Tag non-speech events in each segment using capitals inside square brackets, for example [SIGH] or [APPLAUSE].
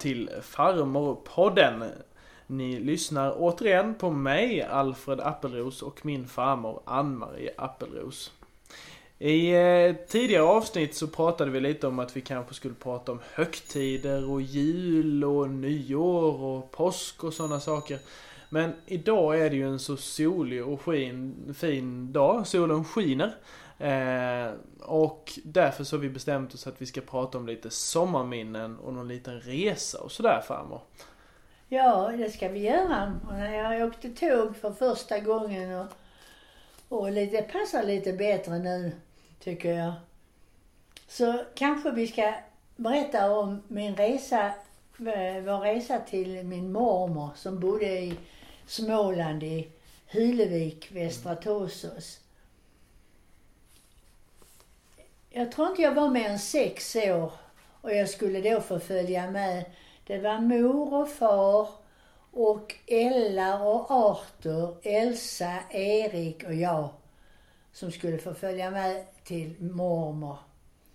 till Farmorpodden. Ni lyssnar återigen på mig, Alfred Appelros och min farmor Ann-Marie Appelros. I eh, tidigare avsnitt så pratade vi lite om att vi kanske skulle prata om högtider och jul och nyår och påsk och sådana saker. Men idag är det ju en så solig och skin, fin dag. Solen skiner. Eh, och därför så har vi bestämt oss att vi ska prata om lite sommarminnen och någon liten resa och sådär farmor. Ja, det ska vi göra. Och när jag åkte tåg för första gången och, och lite, det passar lite bättre nu, tycker jag. Så kanske vi ska berätta om min resa, eh, vår resa till min mormor som bodde i Småland i Hylevik, Västra Torsås. Jag tror inte jag var mer än sex år och jag skulle då få följa med. Det var mor och far och Ella och Arthur, Elsa, Erik och jag som skulle få följa med till mormor.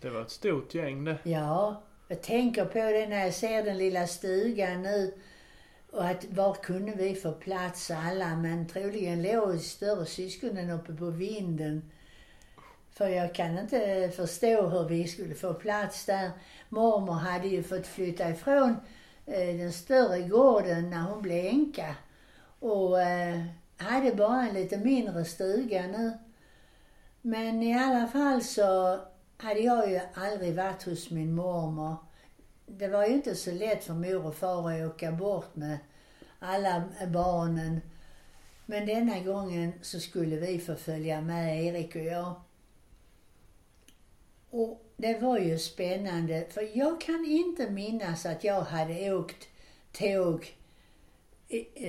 Det var ett stort gäng det. Ja, jag tänker på det när jag ser den lilla stugan nu. Och att var kunde vi få plats alla? Men troligen låg större syskonen uppe på vinden. För jag kan inte förstå hur vi skulle få plats där. Mormor hade ju fått flytta ifrån eh, den större gården när hon blev änka. Och eh, hade bara en lite mindre stuga nu. Men i alla fall så hade jag ju aldrig varit hos min mormor. Det var ju inte så lätt för mor och far att åka bort med alla barnen. Men denna gången så skulle vi få följa med, Erik och jag. Och det var ju spännande, för jag kan inte minnas att jag hade åkt tåg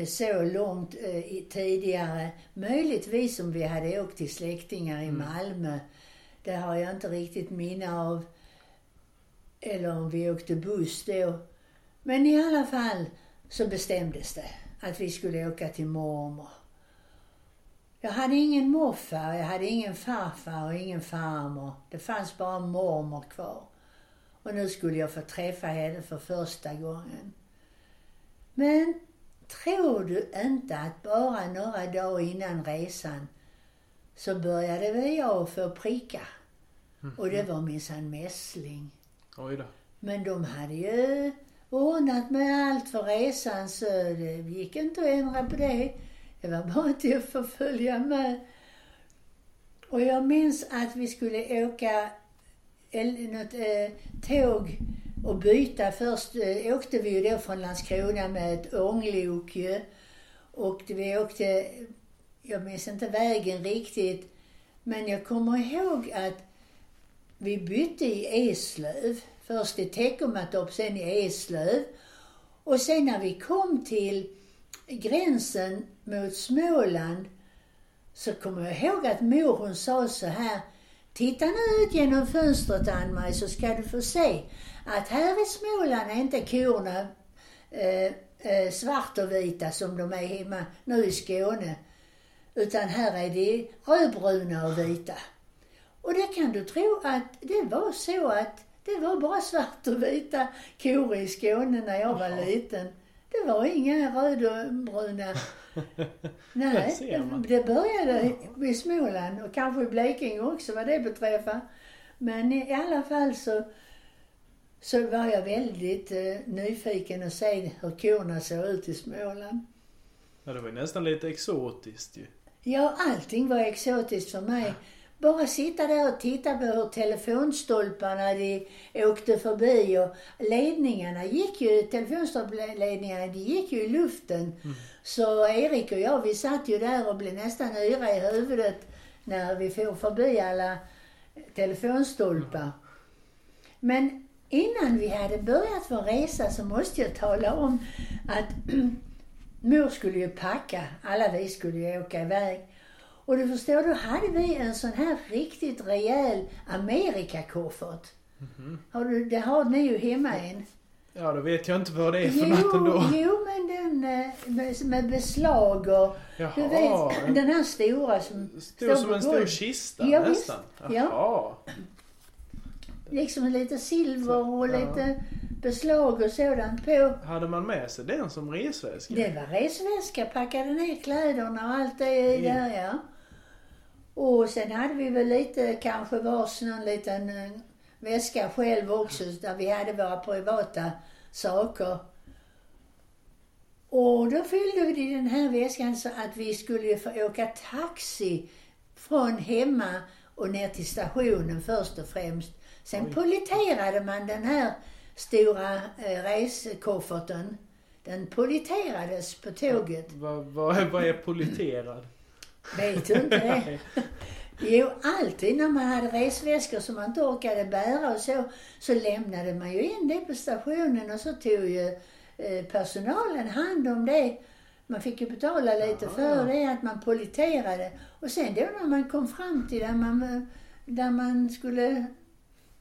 så långt eh, tidigare. Möjligtvis om vi hade åkt till släktingar i Malmö. Det har jag inte riktigt minne av. Eller om vi åkte buss då. Men i alla fall så bestämdes det att vi skulle åka till mormor. Jag hade ingen morfar, jag hade ingen farfar och ingen farmor. Det fanns bara mormor kvar. Och nu skulle jag få träffa henne för första gången. Men tror du inte att bara några dagar innan resan så började vi jag få prickar. Och det var minsann mässling. Oj då. Men de hade ju ordnat med allt för resan så det gick inte att ändra på det. Det var bara till att få följa med. Och jag minns att vi skulle åka något eh, tåg och byta. Först eh, åkte vi ju då från Landskrona med ett ånglok ju. Och vi åkte, jag minns inte vägen riktigt, men jag kommer ihåg att vi bytte i Eslöv. Först i Teckomatorp, sen i Eslöv. Och sen när vi kom till gränsen mot Småland så kommer jag ihåg att mor hon sa så här. Titta nu ut genom fönstret Ann-Marie så ska du få se att här i Småland är inte korna eh, eh, svart och vita som de är hemma nu i Skåne. Utan här är de rödbruna och vita. Och det kan du tro att det var så att det var bara svart och vita kor i Skåne när jag var liten. Det var inga rödbruna. [LAUGHS] Nej, ser man. det började i Småland och kanske i Blekinge också vad det beträffar. Men i alla fall så, så var jag väldigt eh, nyfiken att se hur korna såg ut i Småland. Ja, det var ju nästan lite exotiskt ju. Ja, allting var exotiskt för mig. Bara sitta där och titta på hur telefonstolparna de åkte förbi och ledningarna gick ju, telefonstolpledningarna de gick ju i luften. Så Erik och jag vi satt ju där och blev nästan yra i huvudet när vi for förbi alla telefonstolpar. Men innan vi hade börjat vår resa så måste jag tala om att [CLEARS THROAT] mor skulle ju packa, alla vi skulle ju åka iväg. Och du förstår, då hade vi en sån här riktigt rejäl Amerikakoffert. Har du, det har ni ju hemma en. Ja, då vet jag inte vad det är för något ändå. jo, men den eh, med, med beslag och Jaha, du vet, den här stora som Stor som en stor kista Ja, nästan. Ja. Jaha. Liksom lite silver och Ja. lite beslag och sådant på. Hade man med sig den som resväska? Det var resväska, packade ner kläderna och allt det i Ja. där ja. Och sen hade vi väl lite, kanske varsin någon liten eh, väska själv också där vi hade våra privata saker. Och då fyllde vi den här väskan så att vi skulle få åka taxi från hemma och ner till stationen först och främst. Sen Oj. politerade man den här stora eh, resekofferten. Den politerades på tåget. Vad, vad, vad är politerad? Vet du inte det? Jo, alltid när man hade resväskor som man inte orkade bära och så, så lämnade man ju in det på stationen och så tog ju eh, personalen hand om det. Man fick ju betala lite Jaha. för det, att man politerade. Och sen då när man kom fram till där man, där man skulle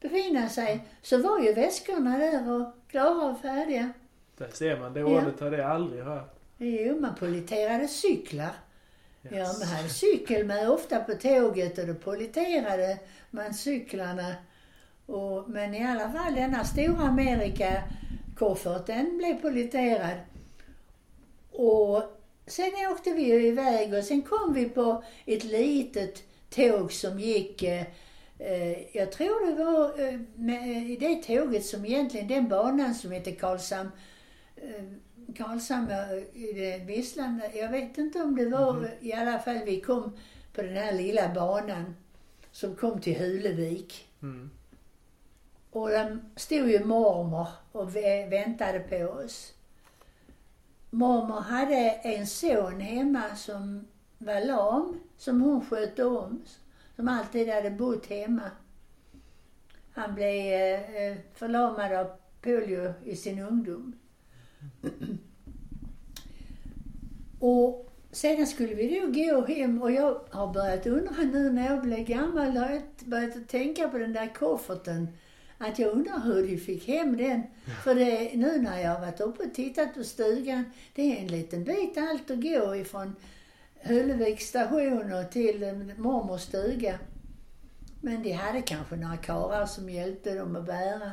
befinna sig, så var ju väskorna där och klara och färdiga. Där ser man, det Ja. ordet hade jag aldrig hört. Jo, man politerade cyklar. Ja, man hade cykel med ofta på tåget och då politerade man cyklarna. Och, men i alla fall denna stora Amerika-koffert, den blev politerad. Och sen åkte vi ju iväg och sen kom vi på ett litet tåg som gick eh, jag tror det var eh, i det tåget som egentligen den banan som heter Karlshamn eh, Karlshamn eh, i det Visslanda. Jag vet inte om det var, Mhm. i alla fall vi kom på den här lilla banan som kom till Hulevik. Mm. Och där stod ju mormor och vä- väntade på oss. Mormor hade en son hemma som var lam, som hon skötte om. Som alltid hade bott hemma. Han blev eh, förlamad av polio i sin ungdom. Och sedan skulle vi då gå hem och jag har börjat undra nu när jag blev gammal, har jag börjat att tänka på den där kofferten. Att jag undrar hur de fick hem den. För det, nu när jag har varit uppe och tittat på stugan, det är en liten bit allt att gå ifrån Hölleviks station och till mormors stuga. Men de hade kanske några karlar som hjälpte dem att bära.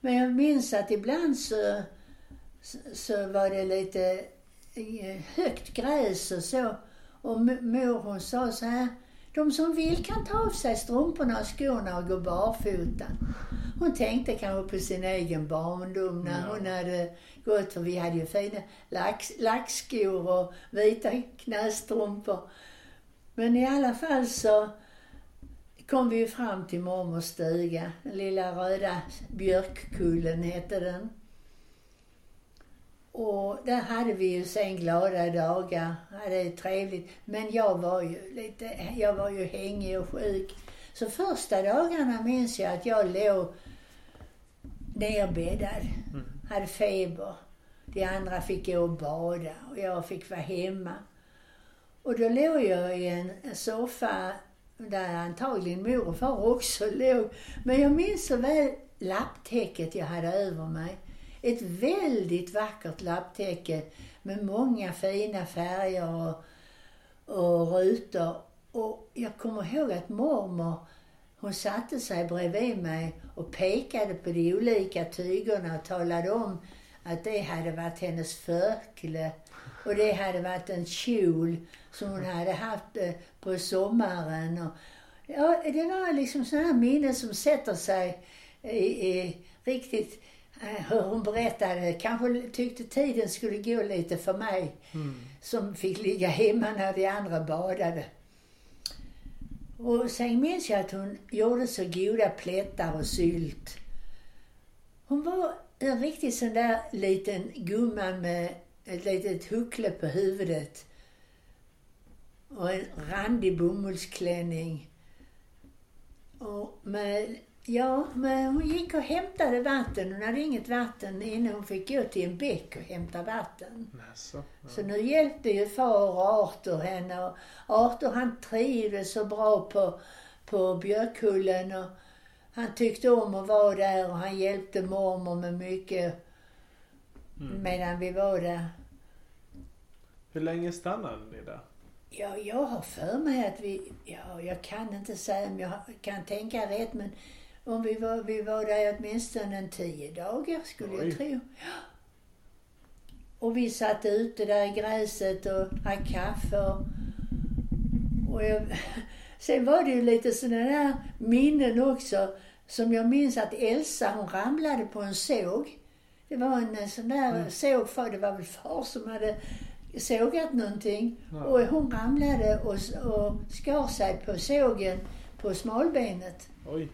Men jag minns att ibland så, så, var det lite eh, högt gräs och så. Och mor hon sa så här, de som vill kan ta av sig strumporna och skorna och gå barfota. Hon tänkte kanske på sin egen barndom när Ja. hon hade gått, för vi hade ju fina lax, lackskor och vita knästrumpor. Men i alla fall så kom vi ju fram till mormors stuga. Den lilla röda björkkullen hette den. Och där hade vi ju sen glada dagar, hade det trevligt. Men jag var ju lite, jag var ju hängig och sjuk. Så första dagarna minns jag att jag låg nerbäddad, Mm. hade feber. De andra fick gå och bada och jag fick vara hemma. Och då låg jag i en soffa där antagligen mor och far också låg. Men jag minns så väl lapptäcket jag hade över mig. Ett väldigt vackert lapptäcke med många fina färger och, och rutor. Och jag kommer ihåg att mormor, hon satte sig bredvid mig och pekade på de olika tygerna och talade om att det hade varit hennes förkle och det hade varit en kjol som hon hade haft eh, på sommaren. Och, ja, det var liksom sådana minnen som sätter sig i, i riktigt hur hon berättade. Kanske tyckte tiden skulle gå lite för mig Mm. som fick ligga hemma när de andra badade. Och sen minns jag att hon gjorde så goda plättar och sylt. Hon var en riktigt sån där liten gumma med ett litet huckle på huvudet. Och en randig bomullsklänning. Och med, ja, men hon gick och hämtade vatten. Hon hade inget vatten innan hon fick gå till en bäck och hämta vatten. Jaså, ja. Så nu hjälpte ju far och Arthur henne och Arthur han trivdes så bra på, på Björkullen och han tyckte om att vara där och han hjälpte mormor med mycket Mm. medan vi var där. Hur länge stannade ni där? Ja, jag har för mig att vi, ja, jag kan inte säga om jag kan tänka rätt men Om vi var, vi var där åtminstone en tio dagar skulle Oj. jag tro. Och vi satt ute där i gräset och drack kaffe och, och jag, [LAUGHS] Sen var det ju lite sådana där minnen också. Som jag minns att Elsa hon ramlade på en såg. Det var en sån där Mm. såg, för det var väl far som hade sågat någonting. Ja. Och hon ramlade och, och skar sig på sågen på smalbenet. Oj.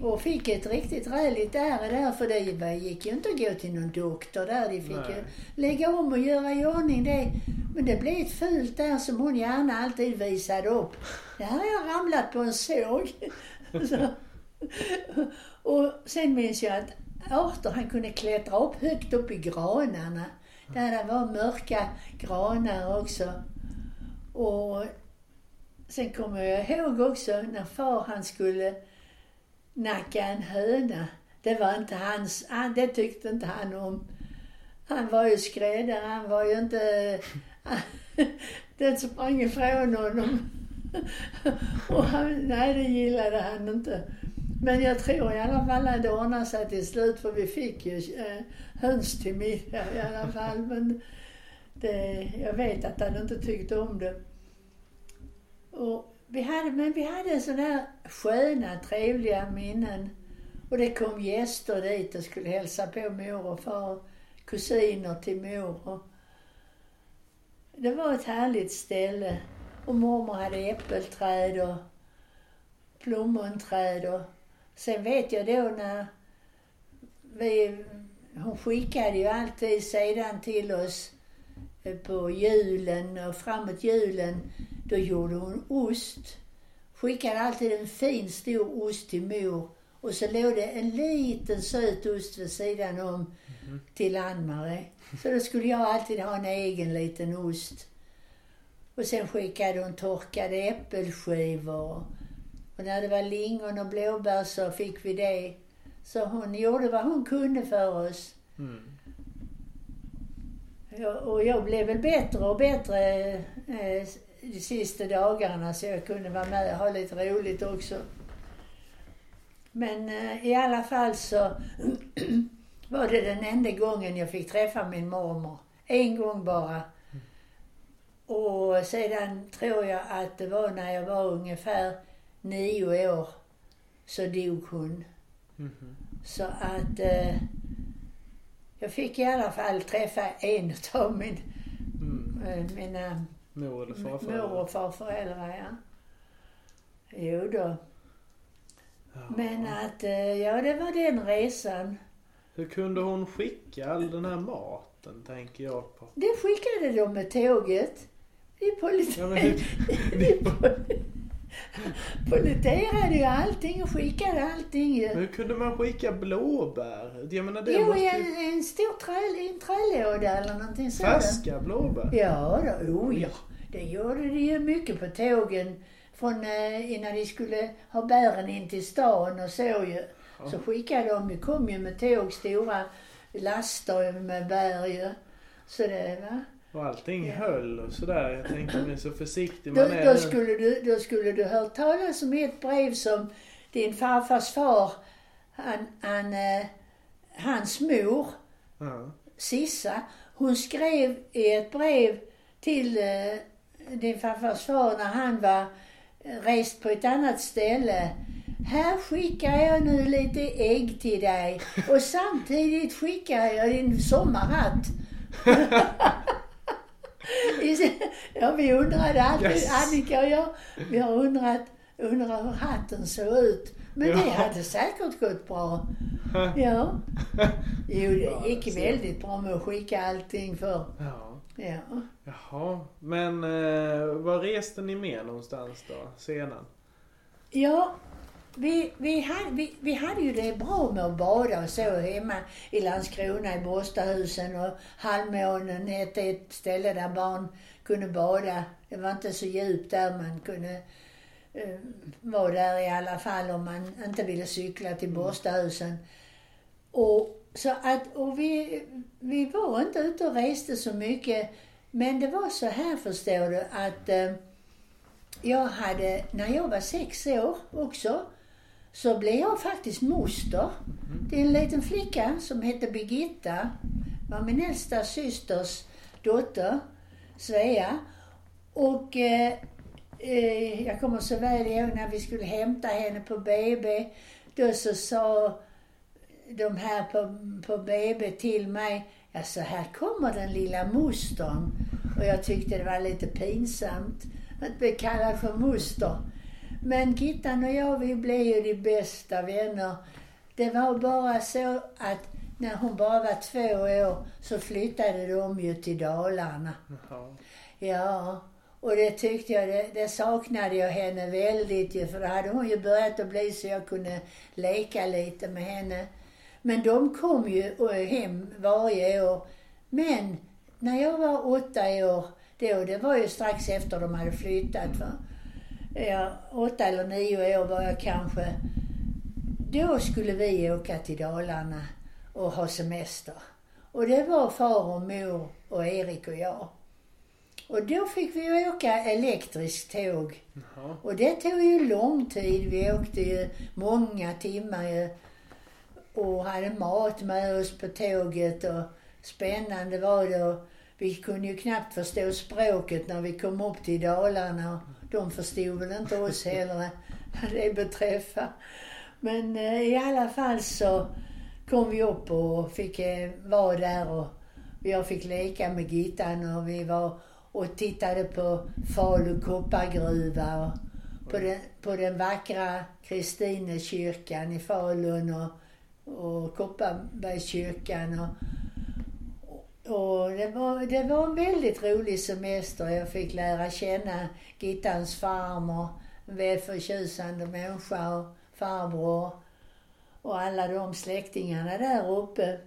Och fick ett riktigt räligt ärr där för det gick ju inte att gå till någon doktor där. De fick Nej. ju lägga om och göra i ordning det. Men det blev ett fult där som hon gärna alltid visade upp. Där har jag ramlat på en såg. [LAUGHS] Så. Och sen minns jag att Arthur han kunde klättra upp högt upp i granarna. Där det var mörka granar också. Och sen kommer jag ihåg också när far han skulle nacka en höna. Det var inte hans, han, det tyckte inte han om. Han var ju skräddare, han var ju inte... [LAUGHS] Den sprang ifrån honom. [LAUGHS] Och han, nej, det gillade han inte. Men jag tror i alla fall att det ordnade sig till slut för vi fick ju eh, höns till middag i alla fall. Men det, jag vet att han inte tyckte om det. Och vi hade, men vi hade sådana här sköna, trevliga minnen. Och det kom gäster dit och skulle hälsa på mor och far. Kusiner till mor. Och det var ett härligt ställe. Och mormor hade äppelträd och plommonträd. Och sen vet jag då när vi, hon skickade ju alltid sedan till oss på julen och framåt julen, då gjorde hon ost. Skickade alltid en fin stor ost till mor och så låg det en liten söt ost vid sidan om till Ann-Marie. Så då skulle jag alltid ha en egen liten ost. Och sen skickade hon torkade äppelskivor. Och när det var lingon och blåbär så fick vi det. Så hon gjorde vad hon kunde för oss. Mm. Och jag blev väl bättre och bättre eh, de sista dagarna så jag kunde vara med och ha lite roligt också. Men eh, i alla fall så [CLEARS THROAT] var det den enda gången jag fick träffa min mormor. En gång bara. Och sedan tror jag att det var när jag var ungefär nio år så dog hon. Mhm. Så att eh, jag fick i alla fall träffa en av min, Mm. eh, mina Mor eller mor och farföräldrar. Ja. Jo då. Ja. Men att, eh, ja det var den resan. Hur kunde hon skicka all den här maten, tänker jag på. Det skickade de med tåget. De politi- Ja, [LAUGHS] men hur- de pol- politerade ju allting och skickade allting ju. Men hur kunde man skicka blåbär? Jag menar det Jo, måste i en, en stor trä, en trälåda eller någonting sådant. Färska blåbär? Ja, då, oh ja. Det gjorde de ju mycket på tågen. Från eh, innan de skulle ha bären in till stan och så ju. Så skickade de ju, kom ju med tåg, stora laster med bär ju. Så det va. Och allting Ja. höll och sådär. Jag tänkte är så försiktig Då, man är. då, skulle du, då skulle du hört talas om ett brev som din farfars far, han, han, eh, hans mor, Ja. Sissa, hon skrev i ett brev till eh, din farfars far när han var eh, rest på ett annat ställe. Här skickar jag nu lite ägg till dig och samtidigt skickar jag din sommarhatt. [LAUGHS] [LAUGHS] Ja, vi undrade alltid, Yes. Annika och jag, vi har undrat, undrat hur hatten såg ut. Men det Ja. hade säkert gått bra. Ja. [LAUGHS] Jo, det gick väldigt bra med att skicka allting för. ja. Ja. Jaha. Men eh, var reste ni med någonstans då? Sedan? Ja, vi, vi, hade, vi, vi hade ju det bra med att bada och så hemma i Landskrona i Borstahusen och Halvmånen hette ett ställe där barn kunde bada. Det var inte så djupt där man kunde eh, vara där i alla fall om man inte ville cykla till Borstahusen. Och, så att, och vi, vi var inte ute och reste så mycket. Men det var så här förstår du att eh, jag hade, när jag var sex år också, så blev jag faktiskt moster till en liten flicka som hette Birgitta. var min äldsta systers dotter, Svea. Och eh, eh, jag kommer så väl ihåg när vi skulle hämta henne på BB. Då så sa de här på, på BB till mig, alltså här kommer den lilla mostern. Och jag tyckte det var lite pinsamt att bli kallad för moster. Men Gittan och jag, vi blev ju de bästa vänner. Det var bara så att när hon bara var två år så flyttade de ju till Dalarna. Jaha. Ja, och det tyckte jag, det, det saknade jag henne väldigt ju, för då hade hon ju börjat att bli så jag kunde leka lite med henne. Men de kom ju eh, hem varje år. Men när jag var åtta år, då, det var ju strax efter de hade flyttat. Va? Ja, åtta eller nio år var jag kanske. Då skulle vi åka till Dalarna och ha semester. Och det var far och mor och Erik och jag. Och då fick vi åka elektriskt tåg. Jaha. Och det tog ju lång tid. Vi åkte ju många timmar ju och hade mat med oss på tåget och spännande var det. Och vi kunde ju knappt förstå språket när vi kom upp till Dalarna. De förstod väl inte oss heller [LAUGHS] vad det beträffar. Men eh, i alla fall så kom vi upp och fick eh, vara där och jag fick leka med Gittan och vi var och tittade på Falu koppargruva och på den, på den vackra Kristinekyrkan i Falun och, och Kopparbergskyrkan. Och, och det, var, det var en väldigt rolig semester. Jag fick lära känna Gittans farmor, en välförtjusande människa och farbror och alla de släktingarna där uppe.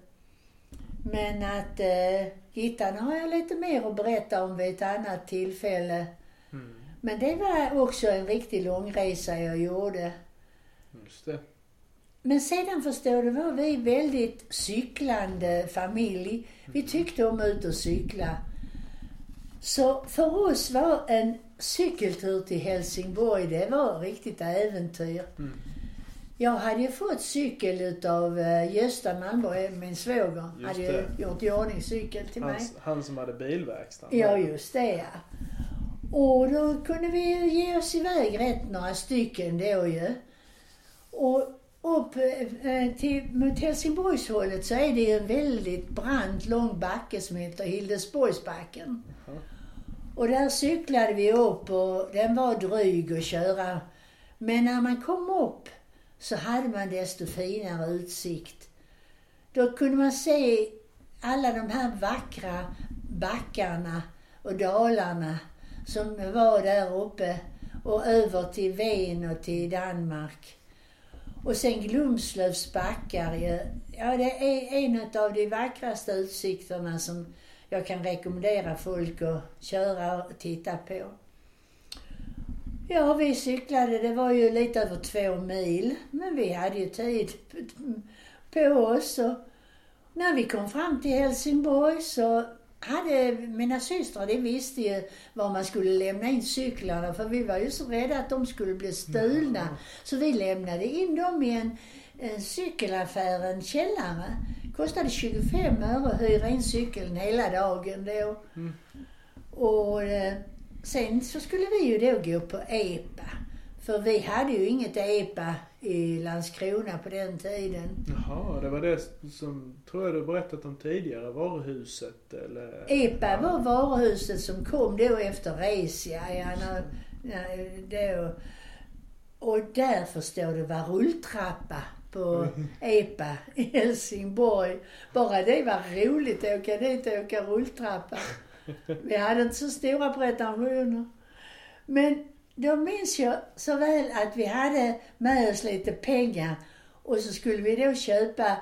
Men att eh, Gittan har jag lite mer att berätta om vid ett annat tillfälle. Mm. Men det var också en riktig långresa jag gjorde. Just det. Men sedan förstår du var vi väldigt cyklande familj. Vi tyckte om ut och cykla. Så för oss var en cykeltur till Helsingborg, det var riktigt äventyr. Mm. Jag hade ju fått cykel utav eh, Gösta Malmborg, min svåger. Just hade ju gjort i ordning cykel till mig. Han, han som hade bilverkstaden. Ja, just det ja. Och då kunde vi ju ge oss iväg rätt några stycken då ju. Och upp eh, till, mot Helsingborgshållet så är det ju en väldigt brant, lång backe som heter Hildesborgsbacken. Jaha. Och där cyklade vi upp och den var dryg att köra. Men när man kom upp så hade man desto finare utsikt. Då kunde man se alla de här vackra backarna och dalarna som var där uppe och över till Ven och till Danmark. Och sen Glumslövs backar ju. Ja, det är en av de vackraste utsikterna som jag kan rekommendera folk att köra och titta på. Ja, vi cyklade, det var ju lite över två mil, men vi hade ju tid på oss. Och när vi kom fram till Helsingborg så hade mina systrar, de visste ju var man skulle lämna in cyklarna för vi var ju så rädda att de skulle bli stulna. Så vi lämnade in dem i en, en cykelaffär, en källare. Kostade 25 öre att hyra in cykeln hela dagen då. Mm. Och eh, sen så skulle vi ju då gå på EPA. För vi hade ju inget EPA i Landskrona på den tiden. Jaha, det var det som, tror jag du berättat om tidigare, varuhuset eller? EPA var varuhuset som kom då efter Resia. Ja, när, när, då. Och där förstår du var rulltrappa på [LAUGHS] EPA i Helsingborg. Bara det var roligt att åka dit och åka rulltrappa. Vi hade inte så stora pretensioner. Men då minns jag så väl att vi hade med oss lite pengar och så skulle vi då köpa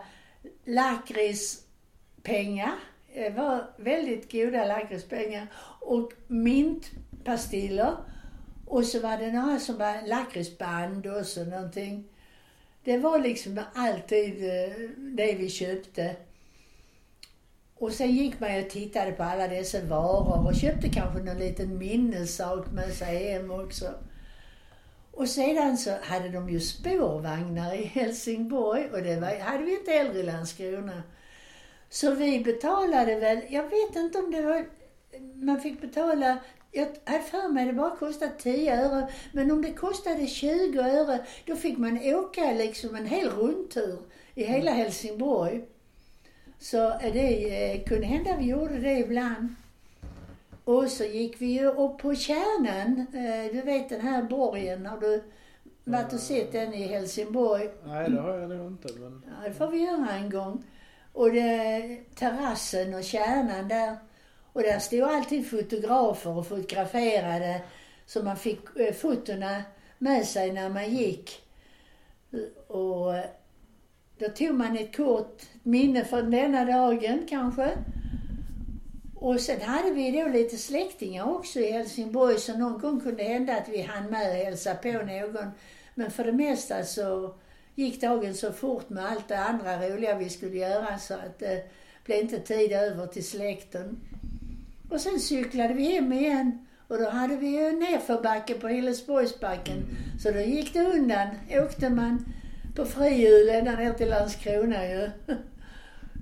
lakritspengar. Det var väldigt goda lakritspengar. Och mintpastiller. Och så var det några som var lakritsband och så någonting. Det var liksom alltid eh, det vi köpte. Och sen gick man och tittade på alla dessa varor och köpte kanske någon liten minnessaak med sig hem också. Och sedan så hade de ju spårvagnar i Helsingborg och det var, hade vi inte heller i Landskrona. Så vi betalade väl, jag vet inte om det var, man fick betala, jag hade för mig det bara kostade 10 öre, men om det kostade 20 öre, då fick man åka liksom en hel rundtur i hela Helsingborg. Så det eh, kunde hända vi gjorde det ibland. Och så gick vi ju upp på Kärnan, eh, du vet den här borgen, har du varit och sett den i Helsingborg? Nej, det har jag nog inte men... Ja, det får vi göra en gång. Och det, terrassen och kärnan där. Och där stod alltid fotografer och fotograferade. Så man fick eh, fotona med sig när man gick. Och då tog man ett kort minne från denna dagen kanske. Och sen hade vi då lite släktingar också i Helsingborg så någon gång kunde det hända att vi hann med och hälsa på någon. Men för det mesta så gick dagen så fort med allt det andra roliga vi skulle göra så att det blev inte tid över till släkten. Och sen cyklade vi hem igen och då hade vi ju nerförbacke på Hillesborgsbacken. Mm. Så då gick det undan. Åkte man på frihjul ända ner till Landskrona ju. [LAUGHS]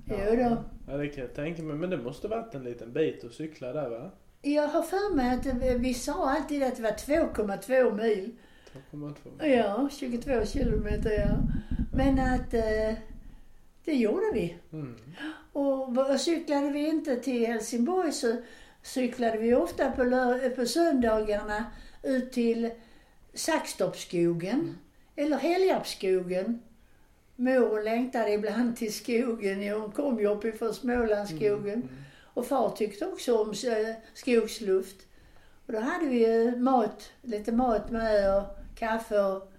jo då. Ja, det kan jag tänka mig. Men det måste varit en liten bit att cykla där va? Jag har för mig att vi sa alltid att det var 2,2 mil. 2,2? Ja, 22 kilometer ja. Men att eh, det gjorde vi. Mm. Och, och cyklade vi inte till Helsingborg så cyklade vi ofta på, på söndagarna ut till Saxtorpsskogen mm. Eller Helgarpsskogen. Mor längtade ibland till skogen. Hon kom ju uppifrån Smålandsskogen. Mm. Mm. Och far tyckte också om eh, skogsluft. Och då hade vi mat, lite mat med och kaffe och,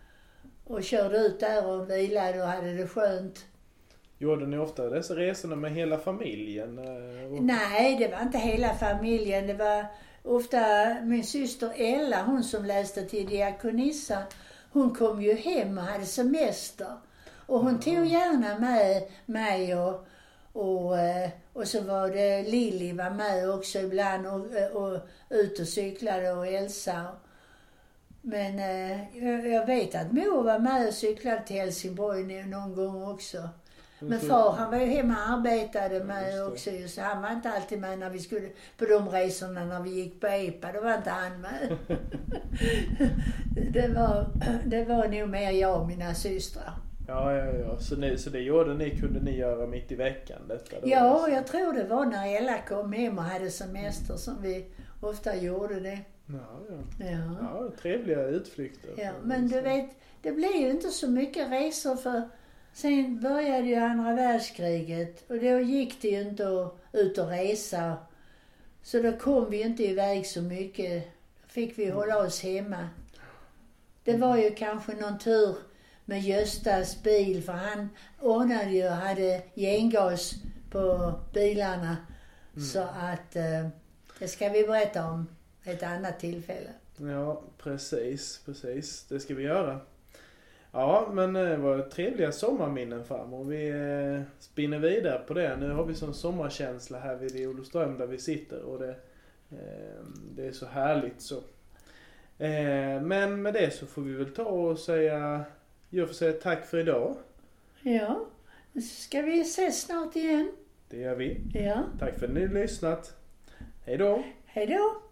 och körde ut där och vilade och hade det skönt. Gjorde ni ofta dessa resorna med hela familjen? Eh, Nej, det var inte hela familjen. Det var ofta min syster Ella, hon som läste till diakonissa. Hon kom ju hem och hade semester. Och hon tog gärna med mig och, och, eh, och så var det Lilly var med också ibland och, eh, och ut och cyklade och Elsa. Men eh, jag vet att mor var med och cyklade till Helsingborg någon gång också. Men far han var ju hemma och arbetade med ja, också så han var inte alltid med när vi skulle, på de resorna när vi gick på EPA, då var inte han med. [LAUGHS] det, var, det var nog mer jag och mina systrar. Ja, ja, ja. Så, ni, så det gjorde ni, kunde ni göra mitt i veckan detta då? Ja, alltså? jag tror det var när Ella kom hem och hade semester som vi ofta gjorde det. Ja, ja. ja. ja trevliga utflykter. Ja, men du vet, det blev ju inte så mycket resor för sen började ju andra världskriget och då gick det ju inte att ut och resa. Så då kom vi inte iväg så mycket. Då fick vi hålla oss hemma. Det var ju kanske någon tur med Göstas bil för han ordnade ju hade gengas på bilarna. Mm. Så att eh, det ska vi berätta om ett annat tillfälle. Ja, precis, precis. Det ska vi göra. Ja, men det eh, var trevliga sommarminnen farmor. Vi eh, spinner vidare på det. Nu har vi sån sommarkänsla här vid Olofström där vi sitter och det, eh, det är så härligt så. Eh, men med det så får vi väl ta och säga jag får säga tack för idag. Ja. Ska vi ses snart igen? Det gör vi. Ja. Tack för att ni har lyssnat. Hej då. Hej då.